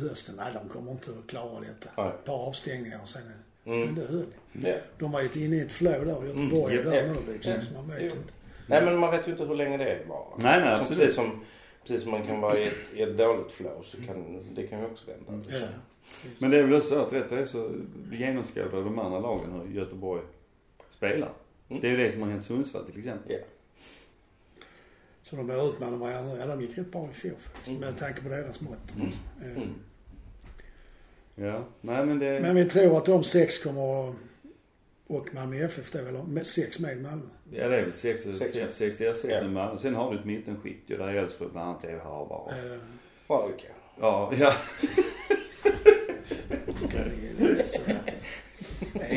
hösten, nej de kommer inte att klara detta. Nej. Ett par avstängningar och sen. Mm. Men det höll. Ja. De var ju inne i ett flow där. Göteborg är Mm. där nu liksom. Ja. Så man vet Jo. inte. Nej men man vet ju inte hur länge det varar. Nej, nej, som precis, som, precis som man kan vara i ett, i ett dåligt flow så kan det kan ju också vända. Ja. Men det är väl så att rätt är så genomskådar de andra lagen hur Göteborg spelar. Mm. Det är ju det som har hänt Sundsvall till exempel. Ja. Så de är utmanade varandra. Ja, de gick rätt bra i fjol faktiskt. Mm. Med tanke på deras mått. Mm. Eh, Mm. Ja. Nej men det... Men vi tror att de sex kommer att, och Malmö FF då, eller med- sex med Malmö. Ja det är väl sex, Sex. sex, sex, sex, sex Ja. med Malmö. Sen har du ett mittenskikt ju där Elfsborg bland annat är Harvard. Eh, Bra Jocke. Ja, ja. *laughs*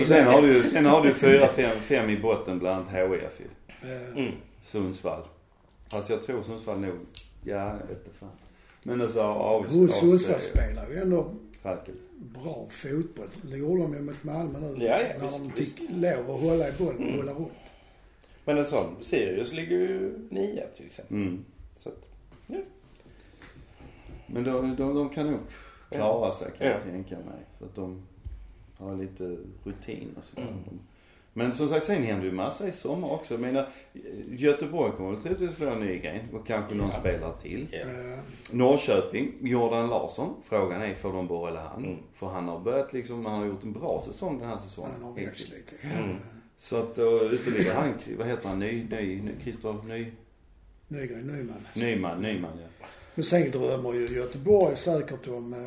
Och sen har du ju, sen har du fyra, fem, fem i botten bland annat HIF ju. Eh, Mm. Sundsvall. Alltså jag tror Sundsvall nog, ja inte fan. Men alltså av... Hon av- Sundsvall spelar ju ändå Falken. bra fotboll. Det gjorde de ju mot Malmö nu. Ja, ja, när visst, de visst. fick lov att hålla i bollen och rulla runt. Men en sån, Sirius ligger ju nia till exempel. Mm. Så att, Men de, de, de kan nog klara sig kan Ja. jag tänka mig. För att de har lite rutin och sådär. Mm. Men som sagt, sen händer ju massa i sommar också. Jag menar, Göteborg kommer väl troligtvis få en Nygren och kanske någon Ja. spelare till. ja. Eh, Norrköping, Jordan Larsson. Frågan är, får de behålla han? Mm. För han har börjat liksom, han har gjort en bra säsong den här säsongen. han har växt lite. Mm. Så att då ytterligare han, vad heter han, Ny, Ny, Ny Christer Ny, Nygren Nyman. Nyman, Nyman ja. Men sen drömmer ju Göteborg säkert om eh,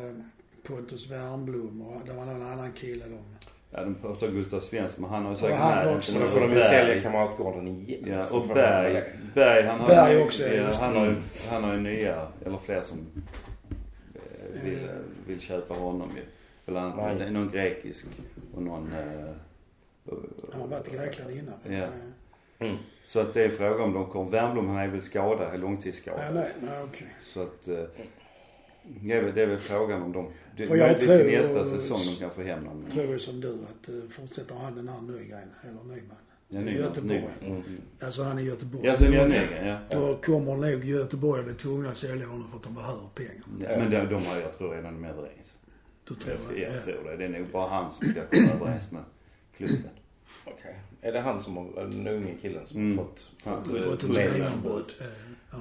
Pontus Wernbloom och det var någon annan kille de. Ja, de pratar Gustav Svensson men han har ju säkert han med också. Så inte då får de ju sälja Kamratgården igen. Ja, och Berg. Berg han har Berg ju, också, ja, han har ju, han har ju nya, eller fler som eh, vill, Mm. vill köpa honom ju. Bland annat någon grekisk och någon... Eh, Han har varit i Grekland innan. Ja. Eh, Mm. Så att det är fråga om de kommer. Wernbloom han är väl skadad, är långtidsskadad. Nej, nej, nej okej. Så att eh, det, är väl, det är väl frågan om de, det, För jag möjligtvis till tror- nästa säsong de kan få hem någon. Tror ju som du att uh, fortsätter han den här Nygren, eller Nyman. Ja, i Nyman, Göteborg. Nyman. Mm. Alltså han är i Göteborg. Ja, så Jan Nygren, ja. Då kommer nog Göteborg att bli tvungna att sälja honom för att de behöver pengar. ja. Men de, de har jag tror redan de är överens. Du tror Jag, jag. jag tror det. Det är nog bara han som ska komma överens med klubben. Okej. Är det han som har, den unge killen som Mm. har fått, Han har eh, fått ett medlemsbud? genombrott. Eh,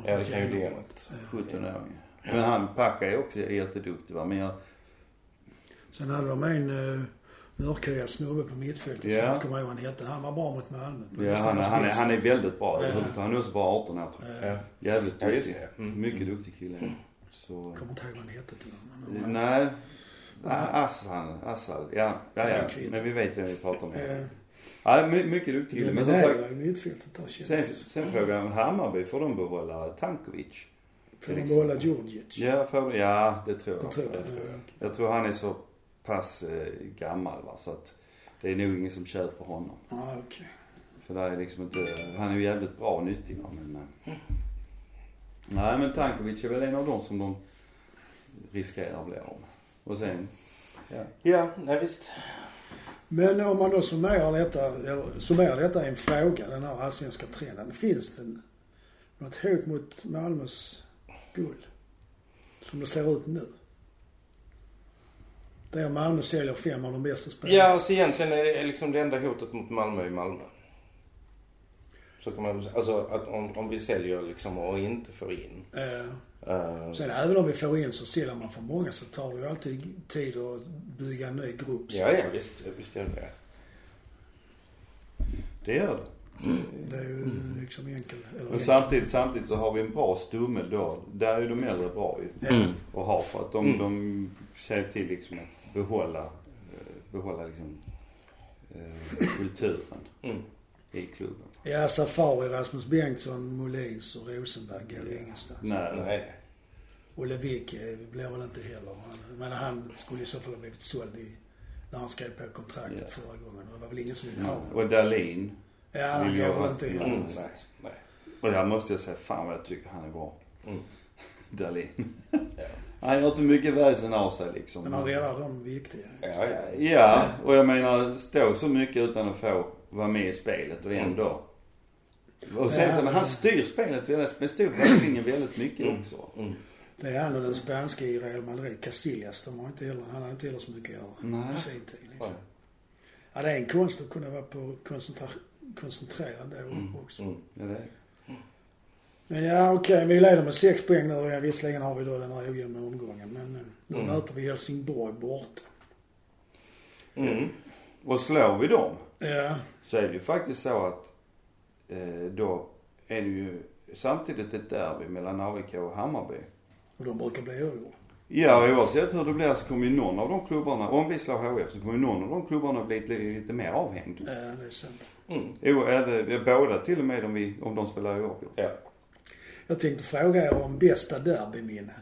Ja, det kan ju bli något. Eh, 17-åring. Men han, Packa är också jätteduktig va. Men jag, Sen hade de en uh, mörkhyad snubbe på mittfältet. Ja. Ja. Jag kommer ihåg vad han hette. Han var bra mot Malmö. Ja, det han, han, är, han är väldigt bra. Ja. Han är också bara 18 år tror jag. Eh, Ja. Jävligt Ja, just duktig. det. Mm. Mycket duktig kille. Så... Jag kommer inte ihåg vad han hette tyvärr. men- Nej. Assan, Assal. Ja, ja, ja. Men vi vet vem vi pratar om. Eh, Ja, my, mycket duktig kille. Men som sagt, mittfältet där känns sen, sen frågar jag Hammarby, får de behålla Tankovic? Får de behålla. Djurdjic? Ja, får, ja det tror jag. Det tror jag. Det tror jag. Eh, Jag tror han är så pass eh, gammal va, så att det är nog ingen som köper honom. Ja, okej. För det är liksom inte, han är ju jävligt bra och nyttig va, men... Eh, nej men Tankovic är väl en av dem som de riskerar att bli av med. Och sen, ja. Ja, nej visst. Men om man då summerar detta, eller summerar detta i en fråga, den här allsvenska trenden. Finns det något hot mot Malmös guld? Som det ser ut nu? Det är om Malmö säljer fem av de bästa spelarna. Ja, alltså egentligen är det liksom det enda hotet mot Malmö i Malmö. Så kan man alltså att om, om vi säljer liksom och inte får in. Eh, Uh, sen även om vi får in så säljer man för många så tar det ju alltid tid att bygga en ny grupp. ja, ja visst, visst gör det det. Det gör det. Det är ju liksom enkel, eller Men enkel. samtidigt, samtidigt så har vi en bra stummel då. Där är ju de äldre bra ju. Ja. Och ha för att de, Mm. de ser till liksom att behålla, eh, behålla liksom eh, kulturen Mm. i klubben. Ja, Safari, Rasmus Bengtsson, Molins och Rosenberg går ju ingenstans. Nej, Nej. Olle Wick eh, blir väl inte heller. Han, men han skulle i så fall ha blivit såld i, när han skrev på kontraktet Ja. förra gången. Och det var väl ingen som ville ha honom. Och Dahlin. Ja, han går väl inte heller. Mm, nej, nej. Och där måste jag säga, fan vad jag tycker han är bra. Mm. *laughs* Dahlin. Ja. Han gör inte mycket väsen av sig liksom. Men han räddar de viktiga. Ja, ja. Ja, och jag menar stå så mycket utan att få vara med i spelet och ändå Och sen så, men han styr spelet med stor backlinjen väldigt mycket också. Mm. Det är han och den spanska i Real Madrid, Casillas. De har inte heller, han har inte heller så mycket att göra Nej. på sin tid. Liksom. Ja, det är en konst att kunna vara på koncentra koncentrerad då Mm. också. Mm. Ja, det är. Men ja, okej. vi leder med sex poäng nu. Ja, visserligen har vi då den här ojämna omgången. Men eh, nu Mm. möter vi Helsingborg borta. Mm. Och slår vi dem Ja. så är det ju faktiskt så att eh, då är det ju samtidigt ett derby mellan AIK och Hammarby. Och de brukar bli oavgjorda. Ja, oavsett hur det blir så kommer ju någon av de klubbarna, om vi slår HF så kommer ju någon av de klubbarna bli lite, lite mer avhängd. Ja, det är sant. Mm. Jo, även, båda till och med om, vi, om de spelar oavgjort. Ja. Jag tänkte fråga er om bästa derbyminne.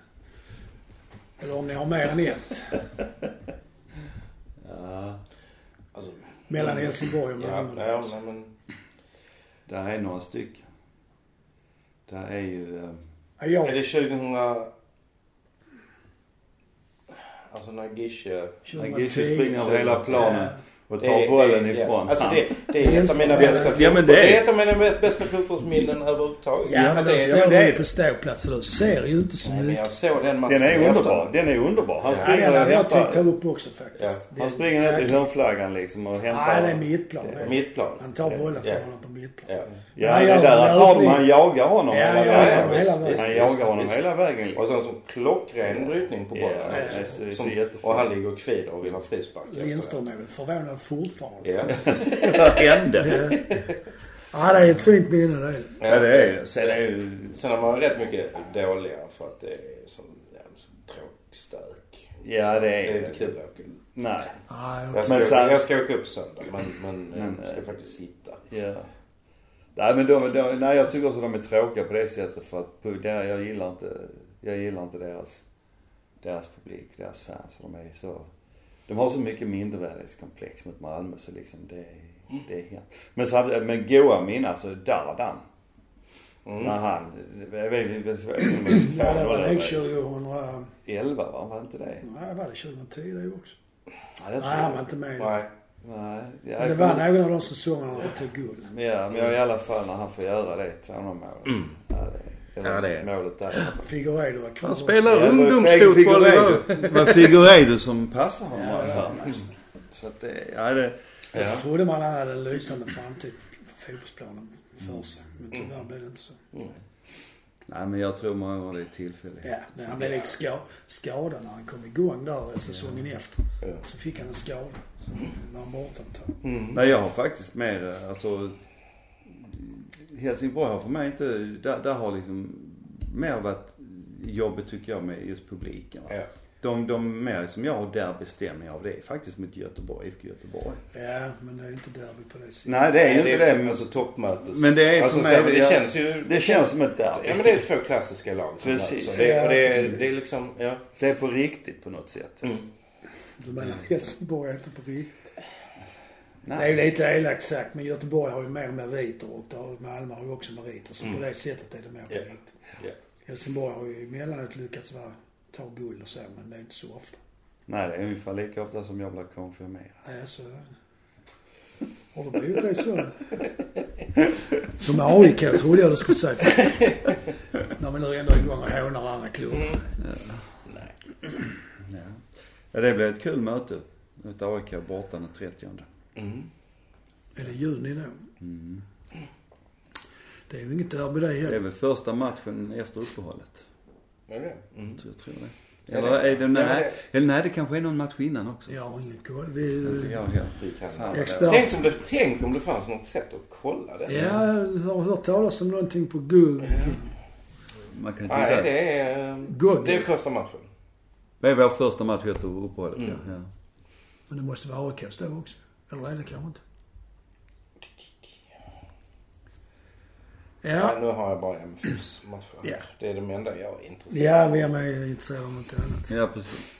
Eller om ni har mer än ett. *laughs* Ja, Alltså, Mellan Helsingborg och ja, Malmö. ja, nej, men där är några stycken. Där är ju... Eh, Ja, jag, är det 2000... Alltså när Gische... 2010. Gische springer över hela planen. Och Det tar är- bollen det, ifrån. Alltså han. det, det är ett av mina Ja, bästa ja, men fotboll- det är- det är ett av mina bästa fotbollsminnen överhuvudtaget. Ja, För men det, står det är du på ståplats så du ser ju inte så mycket. jag såg den matchen Den är underbar. Den är underbar. Han Ja, springer den och jag tänkt ta hämtar. upp också faktiskt. Ja. Den Han springer ner till hörnflaggan liksom och hämtar. Nej, det är mittplan. det är det. Mittplan. Han tar bollen Ja. från honom på mittplan. Ja. Ja, Han det är där löpning. han jagar honom Ja, hela ja, vägen. ja. Han jagar honom hela vägen Och sen så klockren brytning på bollen. Ja, det det och han ligger och kvider och vill ha frispark. Lindström är väl förvånad fortfarande. det. *laughs* Vad hände? Ja, det är ett fint minne det är. Ja. Ja, det är det. Sen är ju... Sen har man rätt mycket dåliga för att det är sån jävla så tråkig stök. Ja, det Det är är inte kul att åka upp. Nej. Ja, Jag okej. ska, Men åka, sen- jag ska åka upp söndag men, men, Men, jag ska eh, faktiskt sitta. Ja. Nej men de, de, nej jag tycker också att de är tråkiga på det sättet för att på, där, jag gillar inte, jag gillar inte deras, deras publik, deras fans. De är så, de har så mycket mindervärdeskomplex mot Malmö så liksom det är, det är helt. Men samtidigt, men goa minnen, alltså Dardan. Mm. När han, jag vet inte, vad är Ja, det var nog det? 2000... 11 var, var inte det? Nej, var det 2010 det också? Ja, det Nej, han jag. var inte med. Nej. Nej. Ja, Men det var någon av de säsongerna han tog guld. Ja, men jag, i alla fall när han får göra det 200 målet. Mm. Ja, det, Ja, det är- målet där. Figueiredo var kvar. Han spelar Ja, ungdomsfotboll idag. Det var Figueiredo som passade honom Ja, nice. Så att det, ja det, Jag Ja. trodde man hade en lysande framtid på fotbollsplanen för sig. Men tyvärr blev det inte så. nej men jag tror många gånger det är tillfälligt. Ja, men han blev lite ska, skadad när han kom igång där säsongen efter. Ja. Så fick han en skada. Så var han borta ett tag. Mm. Nej jag har faktiskt mer, eh, alltså Helsingborg har för mig inte, där, där har liksom mer varit jobbet tycker jag med just publiken. va. Ja. De, de mer som jag har derbystämning av det är faktiskt mot Göteborg, IFK Göteborg. Ja, men det är inte derby på det sättet. Nej det är ju inte det. det. Alltså toppmötes... Men det är för alltså, mig- så, men det jag- känns ju... Det känns som ett derby. Ja men det är två klassiska lag som Precis. möts. Det, och det, Ja, är, det är liksom, ja. Det är på riktigt på något sätt. Mm. Du menar att Helsingborg är inte på riktigt? Det är Nej. ju lite elakt sagt men Göteborg har ju mer meriter och Malmö har ju också meriter. Så på det sättet är det mer Ja. riktigt. Ja. Helsingborg har ju emellanåt lyckats vara, ta guld och så men det är inte så ofta. Nej, det är ungefär lika ofta som jag blir konfirmerad. Nej, så. Har det blivit det så? Som AIK trodde jag du skulle säga. När vi nu ändå är igång och hånar andra klubbar. Ja. ja, det blir ett kul möte. Ett AIK borta den 30. Mm. Det juni då? Mm. Det är ju inget derby det Det är heller. väl första matchen efter uppehållet. Är det? Mm. Så jag tror det. Ja, Eller är det, ja, nej, eller nej, det kanske är någon match innan också. Jag har ingen koll. Vi, jag heller. Vi kan. Expert. Tänk om, det, tänk om det fanns något sätt att kolla det. ja, jag har hört talas om någonting på guld. Man kan titta. Nej, det är, Google. det är första matchen. Det är vår första match efter uppehållet, Mm. ja. ja. Men det måste vara AIKs då också. Eller är det kanske inte? Ja. Ja, nu har jag bara MFFs matcher. Ja. Det är det enda jag är intresserad ja vi är med intresserade av något annat. Ja, precis.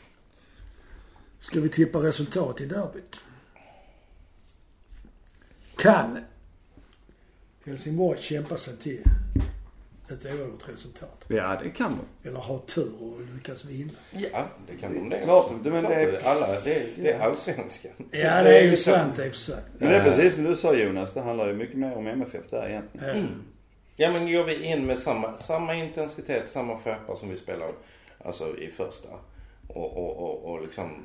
Ska vi tippa resultat i derbyt? Kan Helsingborg kämpa sig till ett oavgjort resultat. Ja, det kan de. Eller ha tur och lyckas vinna. Ja, det kan de det Klart, också. men det är- Alla, det är, det är allsvenskan. Ja, *laughs* det är ju sant i och för sig. Men det är precis som du sa Jonas, det handlar ju mycket mer om MFF där egentligen. Ja. Ja men går vi in med samma, samma intensitet, samma skärpa som vi spelar alltså i första. Och, och, och, och liksom,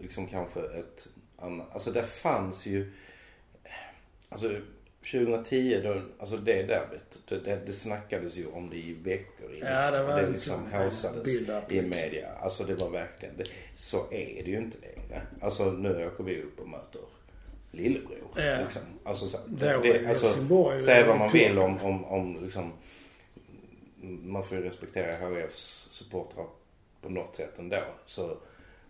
liksom kanske ett annat. Alltså det fanns ju. Alltså 2010 då, alltså det derbyt. Det, det, det snackades ju om det i veckor innan. Ja, det var det liksom haussades i media. Alltså det var verkligen det. Så är det ju inte längre. Alltså nu åker vi upp och möter lillebror. Ja. Liksom. Alltså, så, Då är alltså, Helsingborg säg vad man vill om, om, om liksom, man får ju respektera HIFs supportrar på något sätt ändå. Så,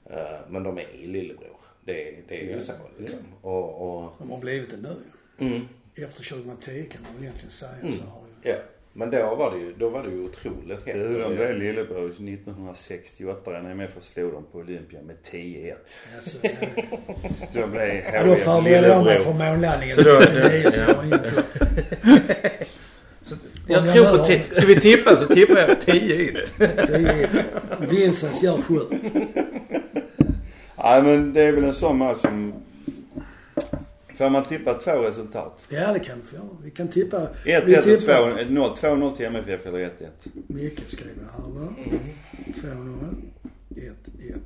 eh, men de är i lillebror. Det, det är ju Ja, så liksom. Och, och, De har blivit det nu ju. mm, Efter 2010 kan man väl egentligen säga Mm. så har ju... ja. Men då var det ju, då var det ju otroligt hett. Du, de blev lillebror 1968 när MFF slog dem på Olympia med 10-1. Alltså, ja. Så då blev Ja, då HIF förberedde jag mig för lillebror. månlandningen. Så då- 1989, så jag Jag tror på hör- ti- Ska vi tippa så tippar jag 10 in. Vincent gör sju. Nej men det är väl en sån match som... Får man tippa två resultat? Ja, det kan vi få. Vi kan tippa. 1-1 vi och tippar. 2-0 2-0 till MFF eller 1-1. Micke skriver här då. 2-0. 1-1.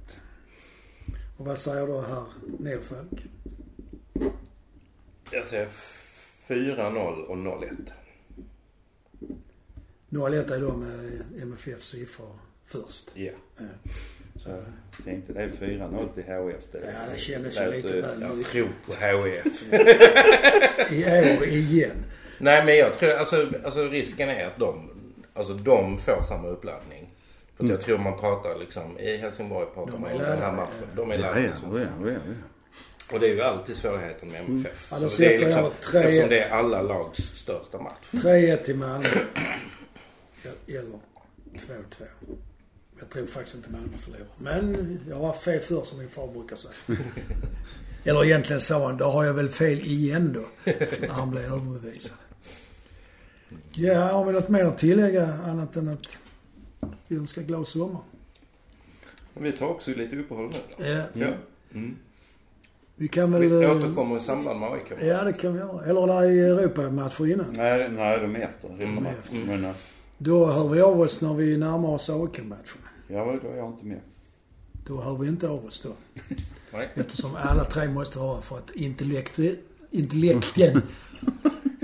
Och vad säger du här, Nordfalk? Jag säger 4-0 och 0-1. 0-1 är då med MFF siffror först. Ja. Ja. Så, Tänkte det är 4-0 till HIF. Det, ja, det kändes ju lite väl Jag mycket. tror på HIF. *laughs* I år igen. Nej men jag tror, alltså, alltså risken är att de, alltså de får samma uppladdning. För att jag tror man pratar liksom, i Helsingborg pratar De man om den här matchen. De är laddade ja, ja, ja, ja. Och det är ju alltid svårigheten med MFF. Ja, då Så det är jag 3-1. eftersom det är alla lags största match. 3-1 till Malmö. Eller 2-2. Jag tror faktiskt inte Malmö förlorar. Men jag har fel förr som min far brukar säga. *laughs* Eller egentligen sa han, då har jag väl fel igen då. När han blev överbevisad. Ja, har vi något mer att tillägga annat än att vi önskar glad sommar? Vi tar också lite uppehåll nu då. Ja, Ja. Mm. vi kan väl... Vi eh, återkommer i samband med AIK. Ja, det kan vi göra. Eller där i Europamatcher innan. Nej, nej, de är efter. Mm. efter. Men, äh, Då hör vi av oss när vi närmar oss AIK-matchen. ja, då är jag inte med. Då hör vi inte av oss då. *laughs* Eftersom alla tre måste vara för att intellekt, intellekten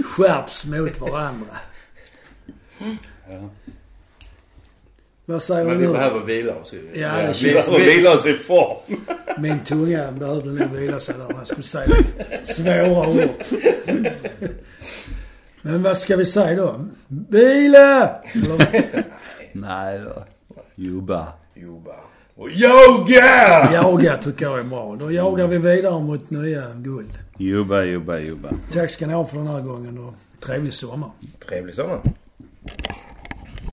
skärps mot varandra. Ja. Vad säger Men vi nu? behöver vila oss ju. Ja, det vi, känns- Vi vilar oss i form. *laughs* Min tunga behövde nog vila sig där jag skulle säga svåra ord. *laughs* Men vad ska vi säga då? Vila! Nej då. Jobba. Jobba. Och yoga! jaga tycker jag är bra. Då jagar vi vidare mot nya guld. Jobba, jobba, jobba. Tack ska ni ha för den här gången och trevlig sommar. Trevlig sommar.